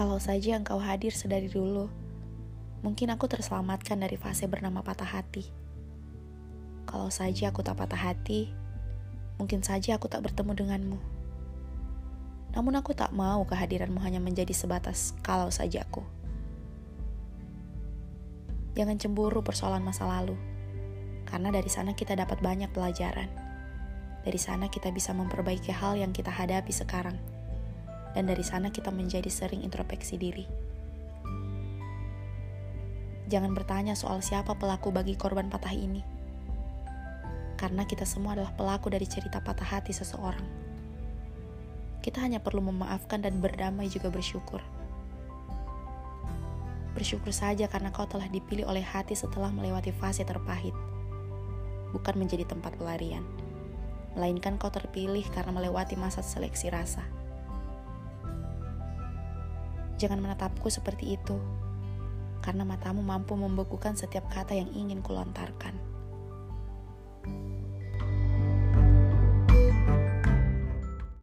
Kalau saja engkau hadir sedari dulu, mungkin aku terselamatkan dari fase bernama patah hati. Kalau saja aku tak patah hati, mungkin saja aku tak bertemu denganmu. Namun aku tak mau kehadiranmu hanya menjadi sebatas kalau saja aku. Jangan cemburu persoalan masa lalu, karena dari sana kita dapat banyak pelajaran. Dari sana kita bisa memperbaiki hal yang kita hadapi sekarang dan dari sana kita menjadi sering introspeksi diri. Jangan bertanya soal siapa pelaku bagi korban patah ini, karena kita semua adalah pelaku dari cerita patah hati seseorang. Kita hanya perlu memaafkan dan berdamai juga bersyukur. Bersyukur saja karena kau telah dipilih oleh hati setelah melewati fase terpahit, bukan menjadi tempat pelarian, melainkan kau terpilih karena melewati masa seleksi rasa. Jangan menatapku seperti itu, karena matamu mampu membekukan setiap kata yang ingin kulontarkan.